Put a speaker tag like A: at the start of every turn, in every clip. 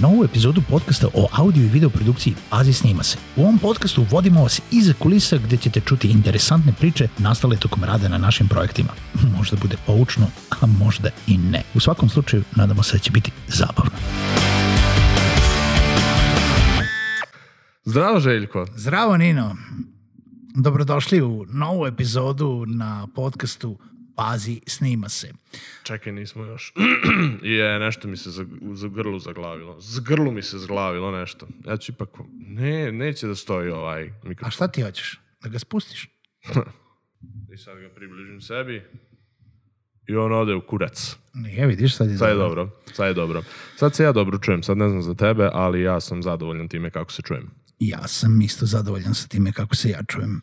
A: Novu epizodu podcasta o audio i video produkciji Pazi snima se. U ovom podcastu vodimo vas iza kulisa gde ćete čuti interesantne priče nastale tokom rada na našim projektima. Možda bude poučno, a možda i ne. U svakom slučaju, nadamo se da će biti zabavno.
B: Zdravo, Željko.
A: Zdravo Nino, dobrodošli u novu epizodu na podcastu Pazi snima se.
B: Čekaj, nismo još. je, nešto mi se za, za grlu zaglavilo. Z grlu mi se zaglavilo nešto. Ja ću ipak... Ne, neće da stoji ovaj
A: A
B: mikrofon.
A: šta ti hoćeš? Da ga spustiš?
B: I sad ga približim sebi. I on ode u kurac.
A: Nije, vidiš, sad je,
B: Sad je dobro, sad je dobro. Sad se ja dobro čujem, sad ne znam za tebe, ali ja sam zadovoljan time kako se čujem.
A: Ja sam isto zadovoljan sa time kako se ja čujem.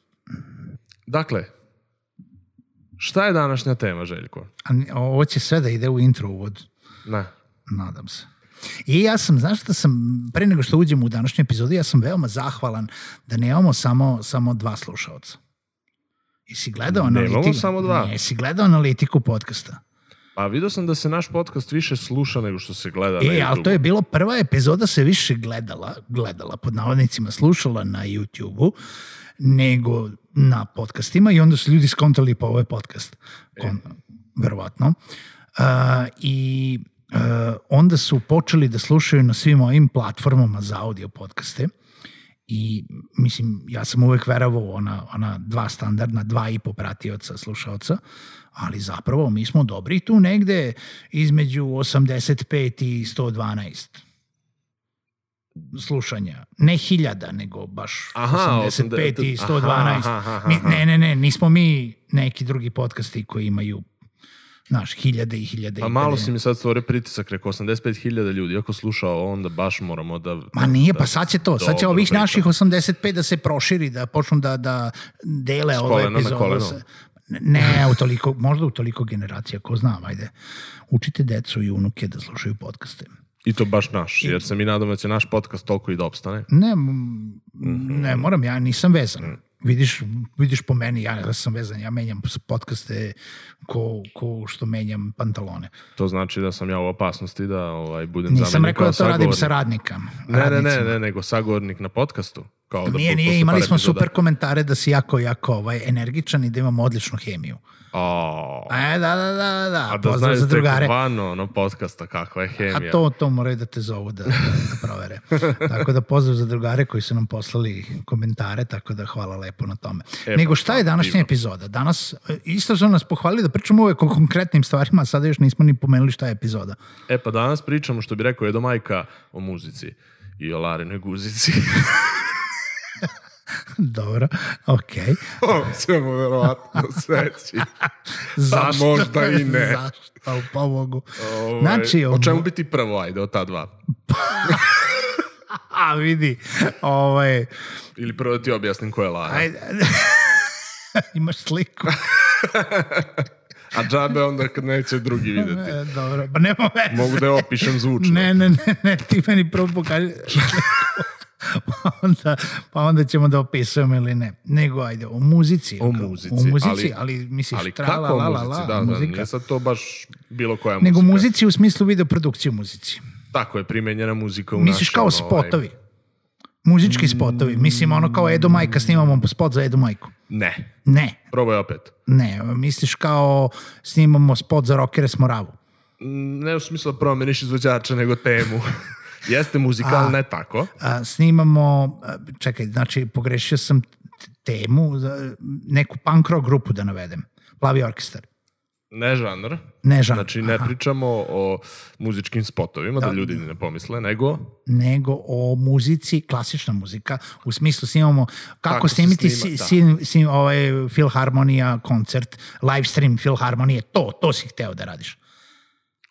B: Dakle, šta je današnja tema, Željko?
A: A ovo će sve da ide u intro uvod,
B: Ne.
A: nadam se. I ja sam, znaš šta sam, pre nego što uđemo u današnju epizodu, ja sam veoma zahvalan da nemamo samo, samo dva slušaoca. Jesi gledao
B: Nemamo
A: analitiku?
B: samo dva.
A: Ne, jesi gledao analitiku podcasta?
B: Pa vidio sam da se naš podcast više sluša nego što se gleda na
A: E, ali
B: YouTube.
A: to je bilo prva epizoda se više gledala, gledala pod navodnicima, slušala na YouTube-u nego na podcastima i onda su ljudi skontali pa ovo je podcast. Kon, verovatno. Uh, I uh, onda su počeli da slušaju na svim ovim platformama za audio podcaste i mislim, ja sam uvek verovao ona, ona dva standardna, dva i po pratioca, slušaoca, ali zapravo mi smo dobri tu negde između 85 i 112 slušanja. Ne hiljada, nego baš
B: Aha,
A: 85 i
B: 80,
A: 112.
B: aha, aha, aha.
A: Mi- ne, ne, ne, nismo mi neki drugi podcasti koji imaju znaš, hiljade i hiljade.
B: Pa
A: i
B: malo si mi sad stvorio pritisak, rekao 85.000 ljudi, ako slušao, onda baš moramo da...
A: Ma nije,
B: da-
A: pa sad će to. Sad će ovih naših 85 da se proširi, da počnu da, da dele
B: S
A: ove
B: kolena na
A: epizode.
B: koleno.
A: Ne, u toliko, možda u toliko generacija, ko znam, ajde. Učite decu i unuke da slušaju podcaste.
B: I to baš naš, jer se mi nadamo da će naš podcast toliko i da opstane.
A: Ne, m, ne moram, ja nisam vezan.
B: Mm.
A: Vidiš, vidiš po meni, ja sam vezan, ja menjam podcaste ko, ko što menjam pantalone.
B: To znači da sam ja u opasnosti da ovaj, budem
A: Nisam
B: zamenjen
A: rekao da to radim sa radnika.
B: Ne, ne, ne,
A: radnicima.
B: ne, nego sagovornik na podcastu. Kao da
A: Nije, nije, imali smo
B: epizoda.
A: super komentare da si jako, jako ovaj, energičan i da imamo odličnu hemiju.
B: O,
A: E, da, da, da, da,
B: a da
A: pozdrav
B: znaju
A: za drugare.
B: vano ono podcasta kakva je hemija.
A: A to, to moraju da te zovu da, da, da provere. tako da pozdrav za drugare koji su nam poslali komentare, tako da hvala lepo na tome.
B: E,
A: Nego
B: pa
A: šta je današnja
B: divno.
A: epizoda? Danas isto su nas pohvalili da pričamo uvek o konkretnim stvarima, a sada još nismo ni pomenuli šta je epizoda.
B: E pa danas pričamo, što bi rekao Edo Majka, o muzici i o Larinoj guzici.
A: Dobro, okej.
B: o, ćemo verovatno sveći.
A: Zašto?
B: možda i ne.
A: Zašto? Pa mogu.
B: Ovaj,
A: Znači,
B: o
A: ovo-
B: čemu bi ti prvo, ajde, od ta dva?
A: A vidi, ovaj,
B: Ili prvo da ti objasnim ko je Lara.
A: ajde, imaš sliku.
B: A džabe onda kad neće drugi videti.
A: E, dobro, pa nema veze.
B: Mogu da je opišem zvučno.
A: Ne, ne, ne, ne, ti meni prvo pokaži pa, onda, pa onda ćemo da opisujemo ili ne. Nego, ajde, o muzici.
B: O muzici,
A: O muzici,
B: ali-
A: ali, misliš,
B: Ali
A: tra, la, la, la,
B: muzici?
A: la,
B: Da, da,
A: muzika.
B: nije sad to baš bilo koja muzika.
A: Nego muzici u smislu video produkcije u muzici.
B: Tako je, primenjena muzika u
A: Misliš
B: našem,
A: kao
B: ovaj,
A: spotovi. Muzički spotovi. Mislim, ono kao Edo Majka, snimamo spot za Edo Majku.
B: Ne,
A: Ne,
B: probaj opet.
A: ne. Misliš kao snimamo spot za Rockere s Moravu.
B: Mm, Ne u smislu da promeniš izvođača, nego temu. Jeste muzika, ali ne tako.
A: a, snimamo, a, čekaj, znači pogrešio sam temu, neku punk rock grupu da navedem. Plavi orkestar.
B: Ne žanr.
A: Ne žanr.
B: Znači, ne pričamo o muzičkim spotovima, da, ljudi ne pomisle, nego
A: nego o muzici, klasična muzika, u smislu snimamo kako,
B: Kako
A: snimiti
B: snima,
A: si,
B: da.
A: si, si, ovaj Filharmonija koncert, live stream Filharmonije, to, to si hteo da radiš.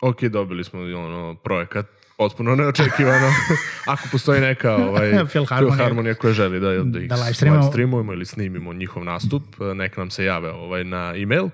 B: ok, dobili smo ono, projekat potpuno neočekivano. Ako postoji neka ovaj,
A: Filharmonija.
B: filharmonija koja želi da, da ih
A: Da live streamujemo.
B: streamujemo ili snimimo njihov nastup, nek nam se jave ovaj, na e-mail.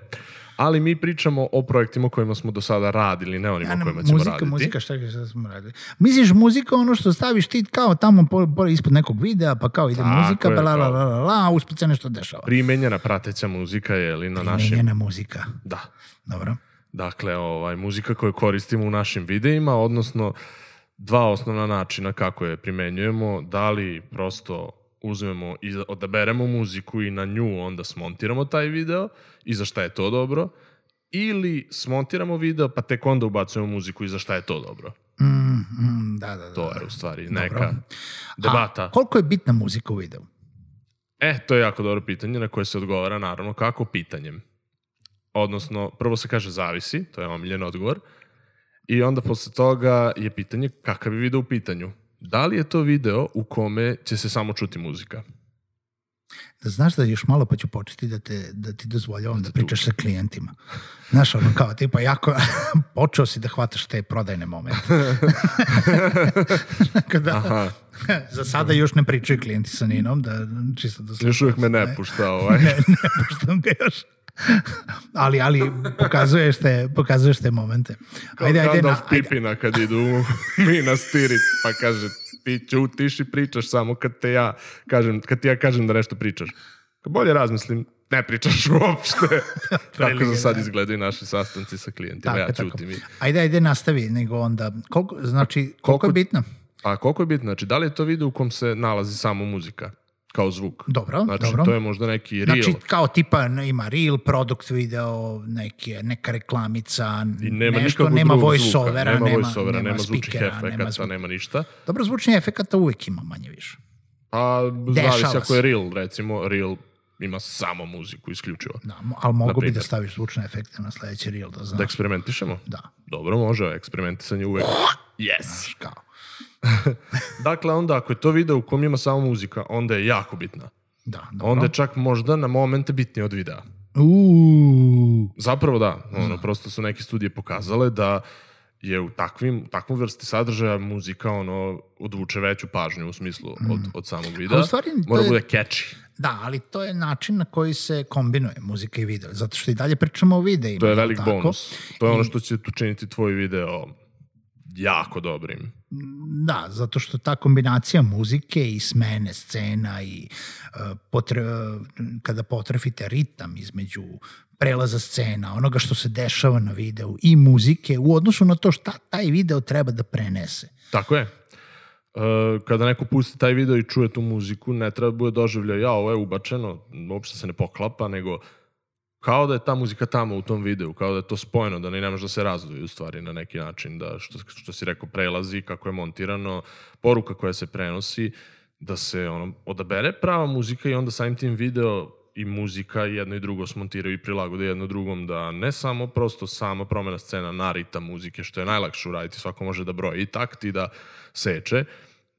B: Ali mi pričamo o projektima kojima smo do sada radili, ne onima
A: Ja, ne,
B: kojima ćemo
A: muzika,
B: raditi.
A: muzika, šta šta smo radili? Misliš muzika ono što staviš ti kao tamo po, po, ispod nekog videa, pa kao ide
B: Tako
A: muzika,
B: je,
A: pa la la la la la, a usput se nešto dešava.
B: Primenjena prateća muzika je li na našim...
A: Primenjena muzika.
B: Da.
A: Dobro.
B: Dakle, ovaj, muzika koju koristimo u našim videima, odnosno dva osnovna načina kako je primenjujemo, da li prosto uzmemo i odaberemo muziku i na nju onda smontiramo taj video i za šta je to dobro, ili smontiramo video pa tek onda ubacujemo muziku i za šta je to dobro.
A: Mm, mm, da, da, da.
B: To je u stvari neka debata.
A: A, koliko je bitna muzika u videu?
B: E, to je jako dobro pitanje na koje se odgovara naravno kako pitanjem. Odnosno, prvo se kaže zavisi, to je omiljen odgovor, i onda posle toga je pitanje kakav je video u pitanju. Da li je to video u kome će se samo čuti muzika?
A: Da znaš da još malo pa ću početi da, te, da ti dozvoljavam da pričaš sa klijentima. Znaš, ono kao tipa jako, počeo si da hvataš te prodajne momente. Tako da,
B: Aha,
A: za sada još ne pričaju klijenti sa Ninom, da čisto da
B: još uvijek me ne pušta ovaj.
A: ne, ne puštam ga još. Ali, ali pokazuješ te, pokazuješ te momente. Ajde, ajde, na,
B: Pipina kad idu u Mina Stirit, pa kaže ti ćutiš i pričaš samo kad te ja kažem, kad ti ja kažem da nešto pričaš. Kad bolje razmislim, ne pričaš uopšte. Tako za sad izgledaju naši sastanci sa klijentima. ja ćutim i...
A: Ajde, ajde, nastavi, nego onda, koliko, znači, koliko,
B: Koliko-
A: je bitno?
B: A koliko je bitno? Znači, da li je to video u kom se nalazi samo muzika? Kao zvuk?
A: Dobro,
B: Znači,
A: dobro.
B: to je možda neki reel.
A: Znači, kao tipa ima reel, produkt video, neki, neka reklamica,
B: I nema
A: nešto, nema
B: drugog
A: voice
B: zvuka.
A: overa,
B: nema,
A: nema,
B: voice-overa, nema, zvučnih
A: speakera,
B: efekata,
A: nema,
B: nema,
A: zvu-
B: ništa.
A: Dobro, zvučnih efekata uvijek ima manje više.
B: A
A: Dešava
B: zavisi ako je reel, recimo, reel ima samo muziku, isključivo.
A: Da, ali mogu bi da staviš zvučne efekte na sledeći reel, da znaš.
B: Da eksperimentišemo?
A: Da,
B: Dobro, može, eksperimentisanje uvek. Yes!
A: znaš kao.
B: Dakle, onda ako je to video u kom ima samo muzika, onda je jako bitna.
A: Da, dobro.
B: Onda je čak možda na momente bitnije od videa.
A: Uuu,
B: Zapravo da, ono, prosto su neke studije pokazale da je u takvim, takvom vrsti sadržaja muzika ono, odvuče veću pažnju u smislu od, od samog videa.
A: A u stvari,
B: Mora
A: je-
B: bude catchy.
A: Da, ali to je način na koji se kombinuje muzika i video, zato što i dalje pričamo o videima.
B: To je velik
A: tako?
B: bonus. To je ono što će učiniti tvoj video jako dobrim.
A: Da, zato što ta kombinacija muzike i smene scena i uh, potre, uh, kada potrefite ritam između prelaza scena, onoga što se dešava na videu i muzike u odnosu na to šta taj video treba da prenese.
B: Tako je. E, kada neko pusti taj video i čuje tu muziku, ne treba da bude doživlja, ja, ovo je ubačeno, uopšte se ne poklapa, nego kao da je ta muzika tamo u tom videu, kao da je to spojeno, da ne nemaš da se razdvoji u stvari na neki način, da što, što si rekao prelazi, kako je montirano, poruka koja se prenosi, da se ono, odabere prava muzika i onda samim tim video i muzika jedno i drugo smontiraju i prilagode jedno drugom, da ne samo prosto sama promena scena na ritam muzike, što je najlakše uraditi, svako može da broji i takt i da seče,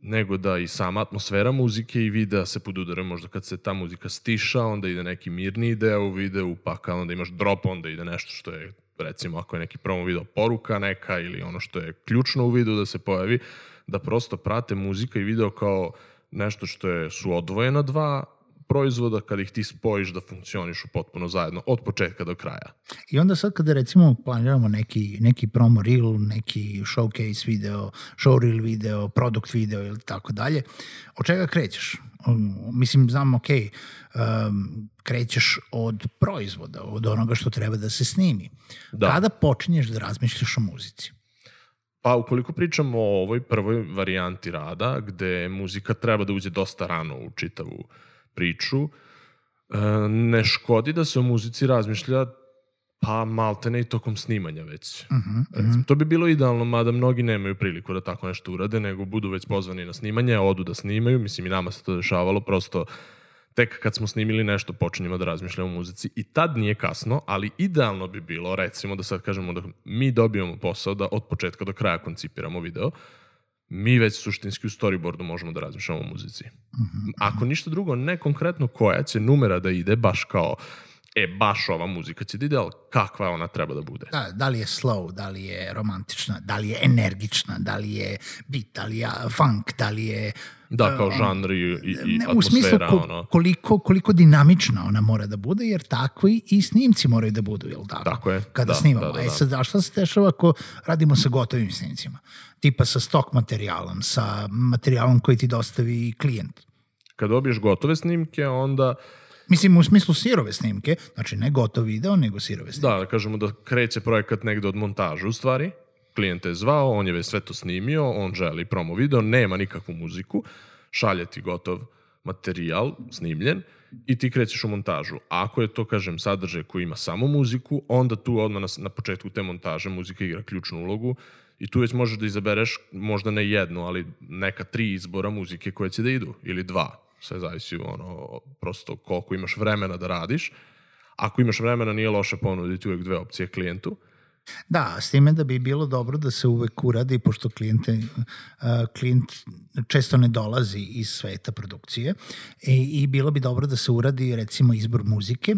B: nego da i sama atmosfera muzike i videa se podudare. Možda kad se ta muzika stiša, onda ide neki mirniji deo u videu, pa kad onda imaš drop, onda ide nešto što je, recimo, ako je neki promo video poruka neka ili ono što je ključno u videu da se pojavi, da prosto prate muzika i video kao nešto što je, su odvojena dva proizvoda, kad ih ti spojiš da funkcionišu potpuno zajedno, od početka do kraja.
A: I onda sad kada recimo planiramo neki, neki promo reel, neki showcase video, showreel video, product video ili tako dalje, od čega krećeš? Um, mislim, znam, ok, um, krećeš od proizvoda, od onoga što treba da se snimi.
B: Da.
A: Kada počinješ da razmišljaš o muzici?
B: Pa ukoliko pričamo o ovoj prvoj varijanti rada, gde muzika treba da uđe dosta rano u čitavu priču, e, ne škodi da se o muzici razmišlja pa maltene i tokom snimanja već. Uh -huh, Recimo, to bi bilo idealno, mada mnogi nemaju priliku da tako nešto urade, nego budu već pozvani na snimanje, odu da snimaju, mislim i nama se to dešavalo, prosto tek kad smo snimili nešto počinjemo da razmišljamo o muzici i tad nije kasno, ali idealno bi bilo, recimo da sad kažemo da mi dobijemo posao da od početka do kraja koncipiramo video, mi već suštinski u storyboardu možemo da razmišljamo o muzici. Ako ništa drugo, ne konkretno koja će numera da ide, baš kao e, baš ova muzika će da ide, ali kakva ona treba da bude.
A: Da, da li je slow, da li je romantična, da li je energična, da li je beat, da li je funk, da li je...
B: Da, kao žanr i, i, i
A: ne, u smislu
B: atmosfera,
A: ko,
B: ono.
A: koliko, koliko dinamična ona mora da bude, jer takvi i snimci moraju da budu, jel tako?
B: Tako je,
A: Kada
B: da,
A: snimamo.
B: da, da,
A: E
B: da.
A: sad, a šta se dešava ako radimo sa gotovim snimcima? Tipa sa stok materijalom, sa materijalom koji ti dostavi klijent.
B: Kad dobiješ gotove snimke, onda
A: Mislim, u smislu sirove snimke, znači ne gotov video, nego sirove snimke.
B: Da, da kažemo da kreće projekat negde od montaže u stvari. Klijent je zvao, on je već sve to snimio, on želi promo video, nema nikakvu muziku, šalje ti gotov materijal snimljen i ti krećeš u montažu. Ako je to, kažem, sadržaj koji ima samo muziku, onda tu odmah na, na početku te montaže muzika igra ključnu ulogu i tu već možeš da izabereš možda ne jednu, ali neka tri izbora muzike koje će da idu, ili dva. Sve zavisi ono, prosto koliko imaš vremena da radiš. Ako imaš vremena, nije loše ponuditi uvek dve opcije klijentu.
A: Da, s time da bi bilo dobro da se uvek uradi, pošto klijente, klijent često ne dolazi iz sveta produkcije i, i bilo bi dobro da se uradi recimo izbor muzike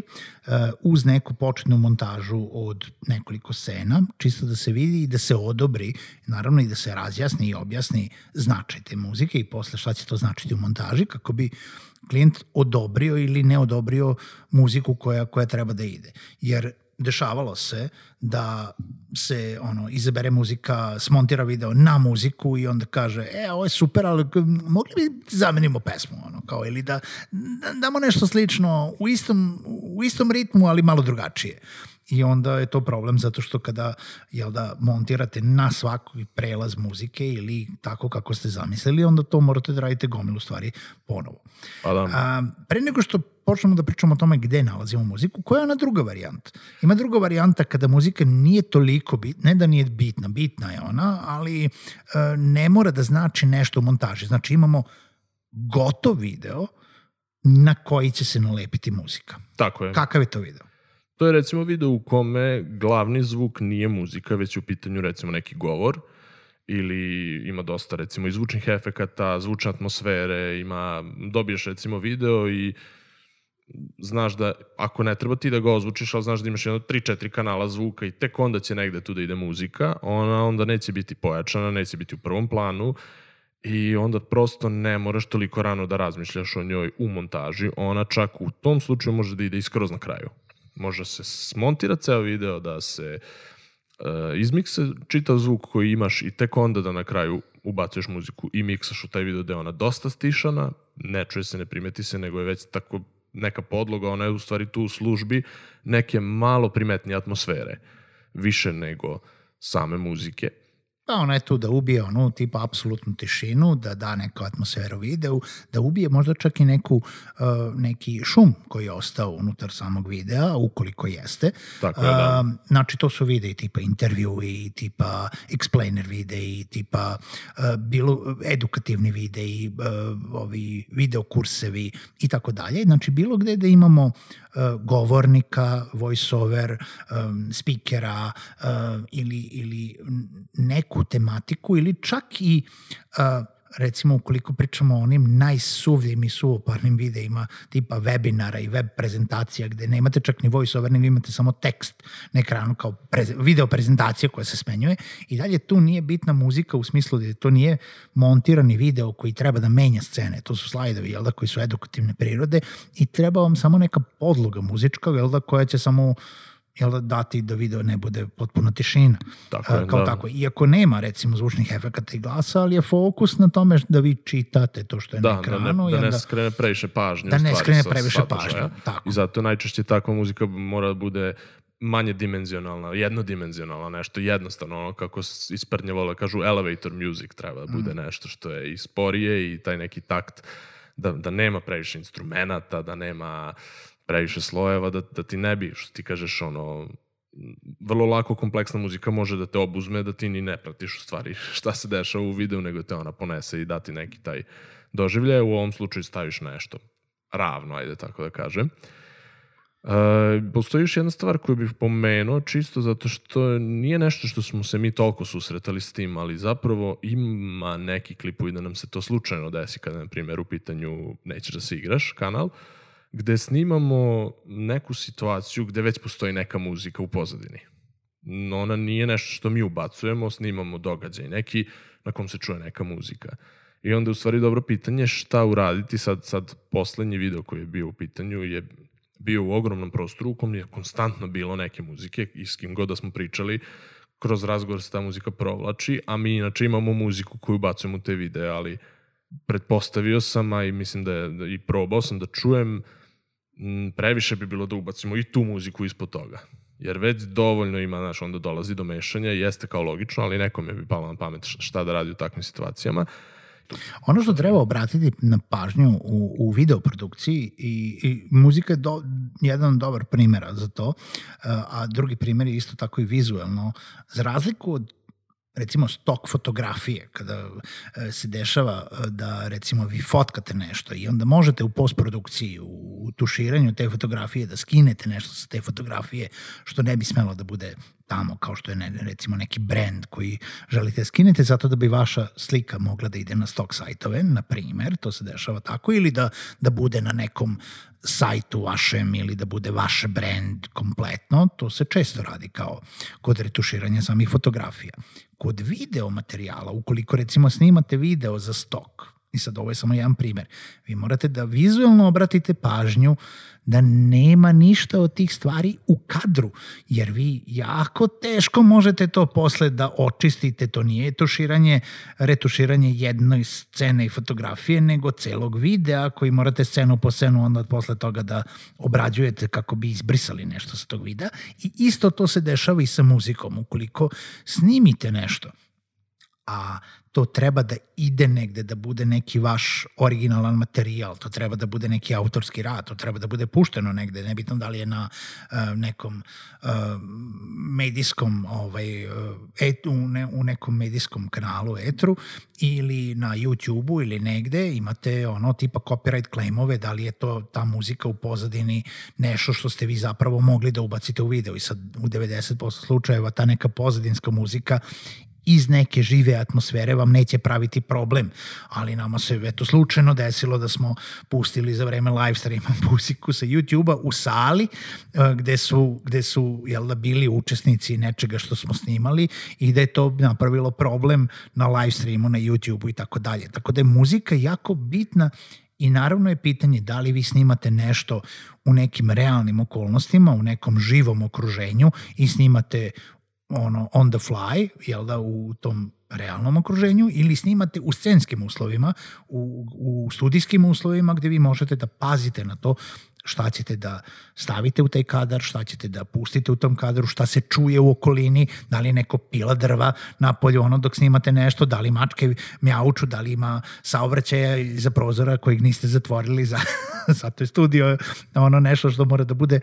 A: uz neku početnu montažu od nekoliko scena, čisto da se vidi i da se odobri, naravno i da se razjasni i objasni značaj te muzike i posle šta će to značiti u montaži, kako bi klijent odobrio ili ne odobrio muziku koja, koja treba da ide. Jer dešavalo se da se ono izabere muzika, smontira video na muziku i onda kaže, e, ovo je super, ali mogli bi da zamenimo pesmu, ono, kao, ili da, da damo nešto slično u istom, u istom ritmu, ali malo drugačije. I onda je to problem zato što kada jel da, montirate na svaki prelaz muzike ili tako kako ste zamislili, onda to morate da radite gomilu stvari ponovo.
B: Pa da,
A: A, pre nego što počnemo da pričamo o tome gde nalazimo muziku, koja je ona druga varijanta? Ima druga varijanta kada muzika nije toliko bitna, ne da nije bitna, bitna je ona, ali e, ne mora da znači nešto u montaži. Znači imamo gotov video na koji će se nalepiti muzika.
B: tako je.
A: Kakav je to video?
B: To je recimo video u kome glavni zvuk nije muzika, već je u pitanju recimo neki govor ili ima dosta recimo i zvučnih efekata, zvučne atmosfere, ima, dobiješ recimo video i znaš da ako ne treba ti da ga ozvučiš, ali znaš da imaš jedno 3-4 kanala zvuka i tek onda će negde tu da ide muzika, ona onda neće biti pojačana, neće biti u prvom planu i onda prosto ne moraš toliko rano da razmišljaš o njoj u montaži, ona čak u tom slučaju može da ide i skroz na kraju. Može se smontira ceo video, da se uh, izmikse čitav zvuk koji imaš i tek onda da na kraju ubacuješ muziku i miksaš u taj video da je ona dosta stišana, ne čuje se, ne primeti se, nego je već tako neka podloga, ona je u stvari tu u službi neke malo primetnije atmosfere, više nego same muzike.
A: Pa ona je tu da ubije onu tipa apsolutnu tišinu, da da neku atmosferu videu, da ubije možda čak i neku, uh, neki šum koji je ostao unutar samog videa, ukoliko jeste.
B: Tako je, da.
A: Um, znači to su videi tipa intervjui, tipa explainer videi, tipa uh, bilo edukativni videi, uh, ovi video kursevi i tako dalje. Znači bilo gde da imamo uh, govornika, voiceover, um, speakera uh, ili, ili neku tematiku ili čak i uh, recimo ukoliko pričamo o onim najsuvljim i suvoparnim videima tipa webinara i web prezentacija gde nemate čak ni voiceover, nego imate samo tekst na ekranu kao preze, video prezentacija koja se smenjuje i dalje tu nije bitna muzika u smislu da to nije montirani video koji treba da menja scene, to su slajdovi jel da, koji su edukativne prirode i treba vam samo neka podloga muzička jel da, koja će samo jel da, dati da video ne bude potpuna tišina.
B: Tako
A: A,
B: je,
A: kao
B: da.
A: tako. Iako nema recimo zvučnih efekata i glasa, ali je fokus na tome da vi čitate to što je na
B: Da, da
A: ekranu.
B: ne,
A: i
B: da ne
A: onda-
B: skrene previše pažnje.
A: Da ne skrene previše pažnje, tako.
B: I zato najčešće takva muzika mora da bude manje dimenzionalna, jednodimenzionalna, nešto jednostavno, ono kako isprednje vole, kažu elevator music treba da bude
A: Mm.
B: nešto što je i sporije i taj neki takt da, da nema previše instrumenta, da nema previše slojeva, da, da ti ne bi, što ti kažeš, ono, vrlo lako kompleksna muzika može da te obuzme, da ti ni ne pratiš u stvari šta se dešava u videu, nego te ona ponese i dati neki taj doživljaj. U ovom slučaju staviš nešto ravno, ajde tako da kažem. E, postoji još jedna stvar koju bih pomenuo, čisto zato što nije nešto što smo se mi toliko susretali s tim, ali zapravo ima neki klipovi da nam se to slučajno desi kada, na primjer, u pitanju nećeš da se igraš kanal, gde snimamo neku situaciju gde već postoji neka muzika u pozadini. Ona nije nešto što mi ubacujemo, snimamo događaj neki na kom se čuje neka muzika. I onda je u stvari dobro pitanje šta uraditi sad, sad poslednji video koji je bio u pitanju je bio u ogromnom prostoru u kom je konstantno bilo neke muzike i s kim god da smo pričali, kroz razgovor se ta muzika provlači, a mi inače imamo muziku koju bacujemo u te videe, ali pretpostavio sam, a i mislim da je, da, i probao sam da čujem, m, previše bi bilo da ubacimo i tu muziku ispod toga. Jer već dovoljno ima, znaš, onda dolazi do mešanja, jeste kao logično, ali nekome bi palo na pamet šta da radi u takvim situacijama.
A: Ono što treba obratiti na pažnju u, u videoprodukciji i, i muzika je do, jedan dobar primjera za to, a drugi primjer je isto tako i vizuelno. Za razliku od recimo stok fotografije, kada e, se dešava e, da recimo vi fotkate nešto i onda možete u postprodukciji, u tuširanju te fotografije da skinete nešto sa te fotografije što ne bi smelo da bude tamo kao što je ne, recimo neki brand koji želite da skinete zato da bi vaša slika mogla da ide na stok sajtove, na primer, to se dešava tako, ili da, da bude na nekom sajtu vašem ili da bude vaš brand kompletno, to se često radi kao kod retuširanja samih fotografija. Kod video materijala, ukoliko recimo snimate video za stok, i sad ovo je samo jedan primer, vi morate da vizualno obratite pažnju da nema ništa od tih stvari u kadru, jer vi jako teško možete to posle da očistite, to nije tuširanje, retuširanje jednoj scene i fotografije, nego celog videa koji morate scenu po scenu onda posle toga da obrađujete kako bi izbrisali nešto sa tog videa. I isto to se dešava i sa muzikom, ukoliko snimite nešto, a to treba da ide negde, da bude neki vaš originalan materijal, to treba da bude neki autorski rad, to treba da bude pušteno negde, nebitno da li je na uh, nekom uh, medijskom ovaj, et, u, ne, u nekom medijskom kanalu etru ili na YouTube-u ili negde imate ono tipa copyright claimove, da li je to ta muzika u pozadini nešto što ste vi zapravo mogli da ubacite u video. I sad u 90% slučajeva ta neka pozadinska muzika iz neke žive atmosfere vam neće praviti problem, ali nama se eto slučajno desilo da smo pustili za vreme live streama muziku sa YouTube-a u sali e, gde su, gde su jel da, bili učesnici nečega što smo snimali i da je to napravilo problem na live streamu na YouTube-u i tako dalje. Tako da je muzika jako bitna I naravno je pitanje da li vi snimate nešto u nekim realnim okolnostima, u nekom živom okruženju i snimate ono on the fly, jel da, u tom realnom okruženju ili snimate u scenskim uslovima, u, u studijskim uslovima gde vi možete da pazite na to šta ćete da stavite u taj kadar, šta ćete da pustite u tom kadru, šta se čuje u okolini, da li neko pila drva na polju ono dok snimate nešto, da li mačke mjauču, da li ima saobraćaja iza prozora kojeg niste zatvorili za, zato je studio? Ono nešto što mora da bude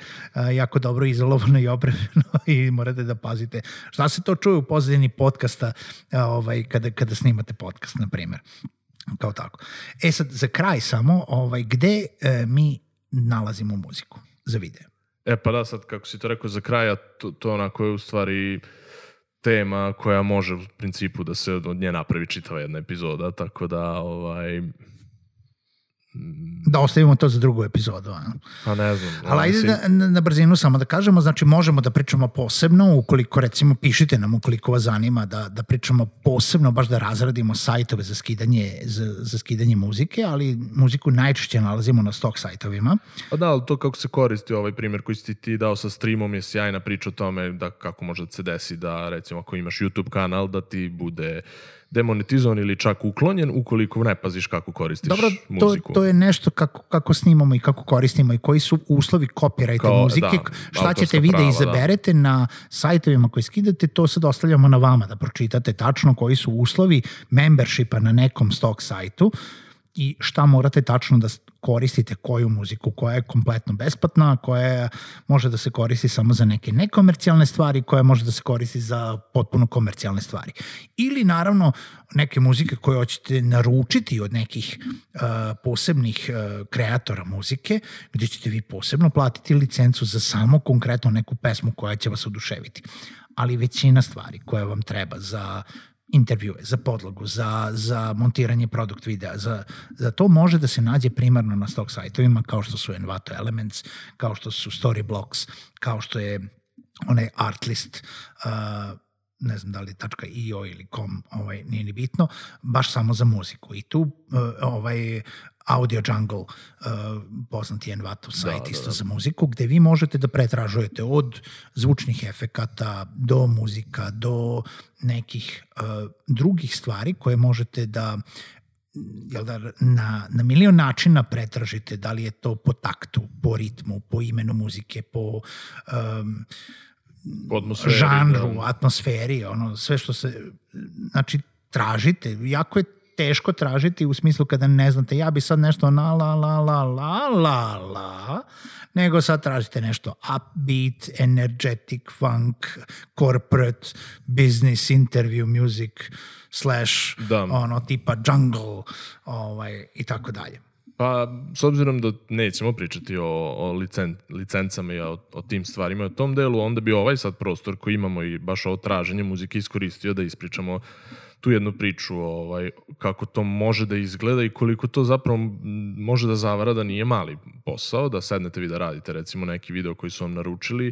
A: jako dobro izolovano i opremljeno i morate da pazite. Šta se to čuje u pozadini podcasta ovaj, kada, kada snimate podcast, na primjer kao tako. E sad, za kraj samo, ovaj, gde e, mi nalazimo muziku za video.
B: E pa da, sad kako si to rekao za kraja, to, to onako je u stvari tema koja može u principu da se od nje napravi čitava jedna epizoda, tako da ovaj,
A: Da ostavimo to za drugu epizodu. A?
B: Pa ne znam.
A: Ali ajde da, na, na brzinu samo da kažemo, znači možemo da pričamo posebno, ukoliko recimo pišite nam ukoliko vas zanima da, da pričamo posebno, baš da razradimo sajtove za skidanje, za, za skidanje muzike, ali muziku najčešće nalazimo na stok sajtovima.
B: Pa da, ali to kako se koristi ovaj primjer koji si ti dao sa streamom je sjajna priča o tome da kako može da se desi da recimo ako imaš YouTube kanal da ti bude demonetizovan ili čak uklonjen ukoliko ne paziš kako koristiš
A: Dobro,
B: to, muziku.
A: to je nešto kako, kako snimamo i kako koristimo i koji su uslovi copyrighta muzike, da, šta ćete vi da da izaberete da. na sajtovima koji skidate, to sad ostavljamo na vama da pročitate tačno koji su uslovi membershipa na nekom stock sajtu i šta morate tačno da koristite koju muziku, koja je kompletno besplatna, koja može da se koristi samo za neke nekomercijalne stvari, koja može da se koristi za potpuno komercijalne stvari. Ili naravno neke muzike koje hoćete naručiti od nekih uh, posebnih uh, kreatora muzike, gde ćete vi posebno platiti licencu za samo konkretno neku pesmu koja će vas oduševiti. Ali većina stvari koja vam treba za intervjue, za podlogu, za, za montiranje produkt videa, za, za to može da se nađe primarno na stock sajtovima kao što su Envato Elements, kao što su Storyblocks, kao što je onaj Artlist, uh, ne znam da li .io ili com, ovaj, nije ni bitno, baš samo za muziku. I tu uh, ovaj Audio Jungle, uh, poznati Envato sajt da, isto da, da. za muziku, gde vi možete da pretražujete od zvučnih efekata do muzika, do nekih uh, drugih stvari koje možete da jel da, na, na milion načina pretražite, da li je to po taktu, po ritmu, po imenu muzike, po um,
B: atmosferi,
A: žanru, da. atmosferi, ono, sve što se, znači, tražite. Jako je teško tražiti u smislu kada ne znate, ja bi sad nešto na la la la la la la, nego sad tražite nešto upbeat, energetic, funk, corporate, business, interview, music, slash, da. ono, tipa jungle, ovaj, i tako dalje.
B: Pa, s obzirom da nećemo pričati o, o licen, licencama i o, o tim stvarima, o tom delu, onda bi ovaj sad prostor koji imamo i baš ovo traženje muzike iskoristio da ispričamo tu jednu priču ovaj, kako to može da izgleda i koliko to zapravo može da zavara da nije mali posao, da sednete vi da radite recimo neki video koji su vam naručili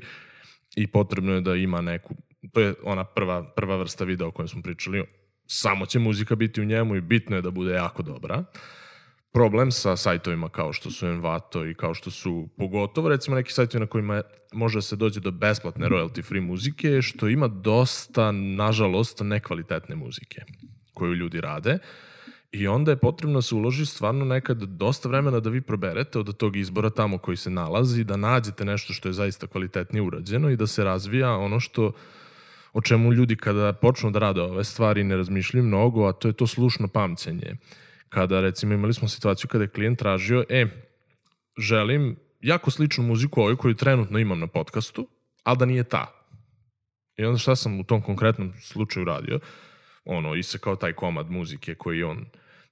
B: i potrebno je da ima neku, to je ona prva, prva vrsta videa o kojem smo pričali, samo će muzika biti u njemu i bitno je da bude jako dobra. Uh, problem sa sajtovima kao što su Envato i kao što su pogotovo recimo neki sajtovi na kojima može da se dođe do besplatne royalty free muzike što ima dosta, nažalost, nekvalitetne muzike koju ljudi rade. I onda je potrebno da se uloži stvarno nekad dosta vremena da vi proberete od tog izbora tamo koji se nalazi, da nađete nešto što je zaista kvalitetnije urađeno i da se razvija ono što o čemu ljudi kada počnu da rade ove stvari ne razmišljaju mnogo, a to je to slušno pamćenje kada recimo imali smo situaciju kada je klijent tražio, e, želim jako sličnu muziku ovoj koju trenutno imam na podcastu, ali da nije ta. I onda šta sam u tom konkretnom slučaju radio? Ono, isekao taj komad muzike koji on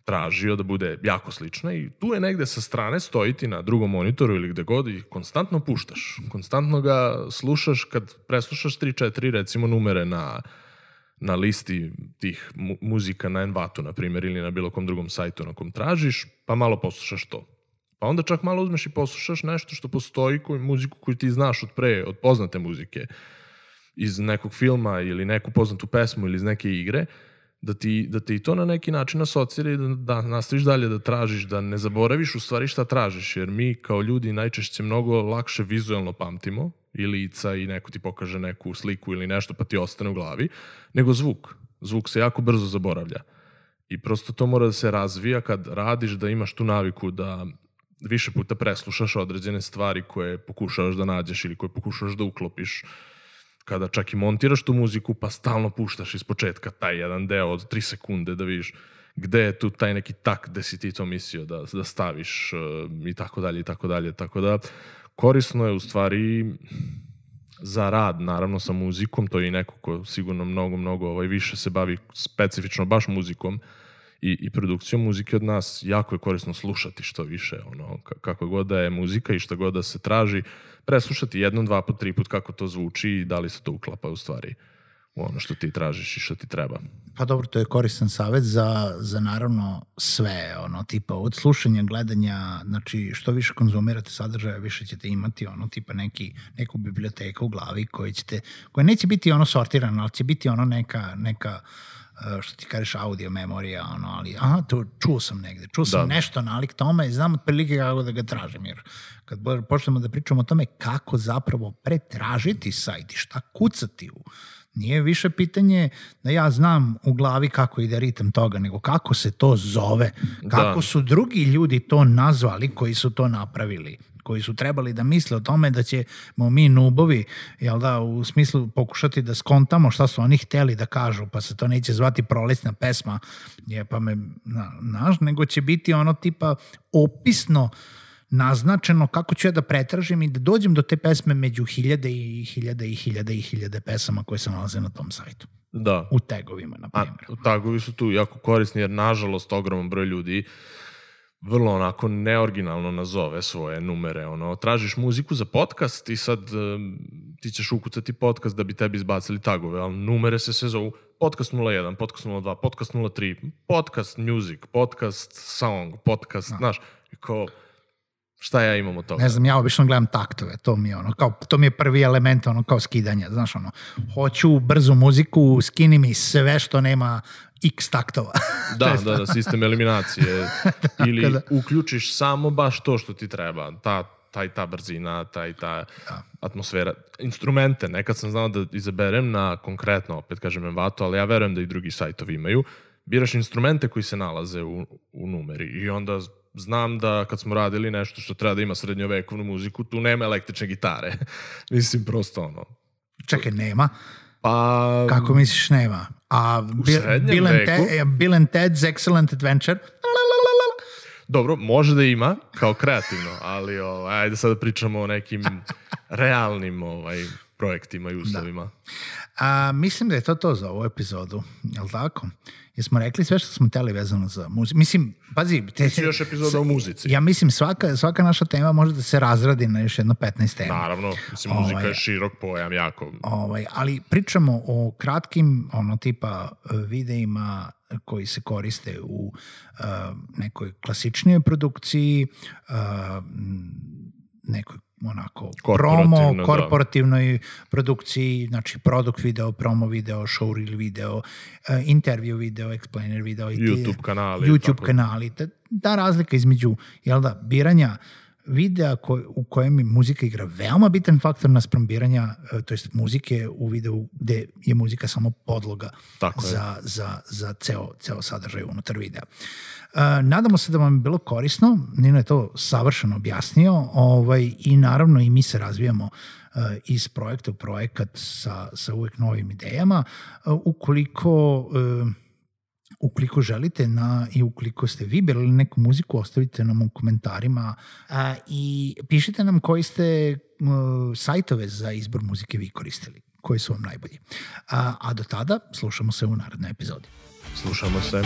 B: tražio da bude jako slična i tu je negde sa strane stojiti na drugom monitoru ili gde god i konstantno puštaš. Konstantno ga slušaš kad preslušaš 3-4 recimo numere na na listi tih mu muzika na Envatu, na primjer, ili na bilo kom drugom sajtu na kom tražiš, pa malo poslušaš to. Pa onda čak malo uzmeš i poslušaš nešto što postoji, koju, muziku koju ti znaš od pre, od poznate muzike, iz nekog filma ili neku poznatu pesmu ili iz neke igre, da ti, da te i to na neki način asocira i da, da nastaviš dalje da tražiš, da ne zaboraviš u stvari šta tražiš, jer mi kao ljudi najčešće mnogo lakše vizualno pamtimo i lica i neko ti pokaže neku sliku ili nešto pa ti ostane u glavi, nego zvuk. Zvuk se jako brzo zaboravlja. I prosto to mora da se razvija kad radiš da imaš tu naviku da više puta preslušaš određene stvari koje pokušavaš da nađeš ili koje pokušavaš da uklopiš kada čak i montiraš tu muziku pa stalno puštaš iz početka taj jedan deo od 3 sekunde da vidiš gde je tu taj neki tak gde si ti to mislio da, da staviš uh, i tako dalje i tako dalje. Tako da korisno je u stvari za rad, naravno sa muzikom, to je i neko ko sigurno mnogo, mnogo ovaj, više se bavi specifično baš muzikom i, i produkcijom muzike od nas, jako je korisno slušati što više, ono, kako god da je muzika i šta god da se traži, preslušati jednom, dva put, tri put kako to zvuči i da li se to uklapa u stvari. u ono što ti tražiš i što ti treba.
A: Pa dobro, to je koristan savet za, za naravno sve, ono, tipa od slušanja, gledanja, znači što više konzumirate sadržaja, više ćete imati ono, tipa neki, neku biblioteka u glavi koja ćete, koja neće biti ono sortirana, ali će biti ono neka, neka uh, što ti kažeš audio memorija, ono, ali aha, to čuo sam negde, čuo sam da. nešto nalik tome i znam otprilike kako da ga tražim, jer kad počnemo da pričamo o tome kako zapravo pretražiti sajt i šta kucati u Nije više pitanje da ja znam u glavi kako ide ritam toga, nego kako se to zove, kako da. su drugi ljudi to nazvali koji su to napravili koji su trebali da misle o tome da ćemo mi nubovi, jel da, u smislu pokušati da skontamo šta su oni hteli da kažu, pa se to neće zvati prolećna pesma, je pa me, na, naš, nego će biti ono tipa opisno uh, naznačeno kako ću ja da pretražim i da dođem do te pesme među hiljade i hiljade i hiljade i hiljade pesama koje se nalaze na tom sajtu.
B: Da.
A: U tagovima, na primjer.
B: A, tagovi su tu jako korisni jer, nažalost, ogroman broj ljudi vrlo onako neoriginalno nazove svoje numere. Ono, tražiš muziku za podcast i sad um, ti ćeš ukucati podcast da bi tebi izbacili tagove, ali numere se sve zovu podcast 01, podcast 02, podcast 03, podcast music, podcast song, podcast, znaš, i kao, šta ja imam od toga?
A: Ne znam, ja obično gledam taktove, to mi je ono, kao, to mi je prvi element, ono, kao skidanje, znaš, ono, hoću brzu muziku, skini mi sve što nema x taktova.
B: Da, da, da, sistem eliminacije. Ili
A: da.
B: uključiš samo baš to što ti treba. Ta, taj ta brzina, taj ta
A: Da.
B: atmosfera. Instrumente, nekad sam znao da izaberem na konkretno, opet kažem Envato, ali ja verujem da i drugi sajtovi imaju. Biraš instrumente koji se nalaze u, u numeri i onda znam da kad smo radili nešto što treba da ima srednjovekovnu muziku, tu nema električne gitare. Mislim, prosto ono.
A: Čekaj, nema.
B: Pa,
A: Kako misliš nema? A Bill,
B: srednjem
A: Bill, and
B: veku-
A: Ted, Bill and Ted's Excellent Adventure?
B: Dobro, može da ima kao kreativno, ali ovaj, ajde sad da pričamo o nekim realnim ovaj, projektima i uslovima.
A: A, mislim da je to to za ovu epizodu, je li tako? Jesmo rekli sve što smo teli vezano za muziku. Mislim, pazi, te,
B: Da. Još epizoda o muzici.
A: ja mislim svaka, svaka naša tema može da se razradi na još jedno 15 tema.
B: Naravno, mislim, muzika
A: Ovaj,
B: je širok pojam, jako.
A: Ovaj, ali pričamo o kratkim ono tipa e, videima koji se koriste u uh, nekoj klasičnijoj produkciji, uh, nekoj onako promo,
B: Korporativno, da.
A: korporativnoj produkciji, znači product video, promo video, showreel video, uh, interview video, explainer video i
B: YouTube kanali
A: YouTube
B: tako.
A: kanali. Ta, ta razlika između jel da, biranja videa ko, u kojem je muzika igra veoma bitan faktor naspram biranja, e, to jest muzike u videu gde je muzika samo podloga
B: Tako je.
A: za, za, za ceo, ceo sadržaj unutar videa. E, nadamo se da vam je bilo korisno, Nino je to savršeno objasnio ovaj, i naravno i mi se razvijamo e, iz projekta u projekat sa, sa uvek novim idejama. E, ukoliko e, ukoliko želite na, i ukoliko ste vi birali neku muziku, ostavite nam u komentarima a, i pišite nam koji ste m, sajtove za izbor muzike vi koristili, koji su vam najbolji. A, a do tada slušamo se u narednoj epizodi.
B: Slušamo se.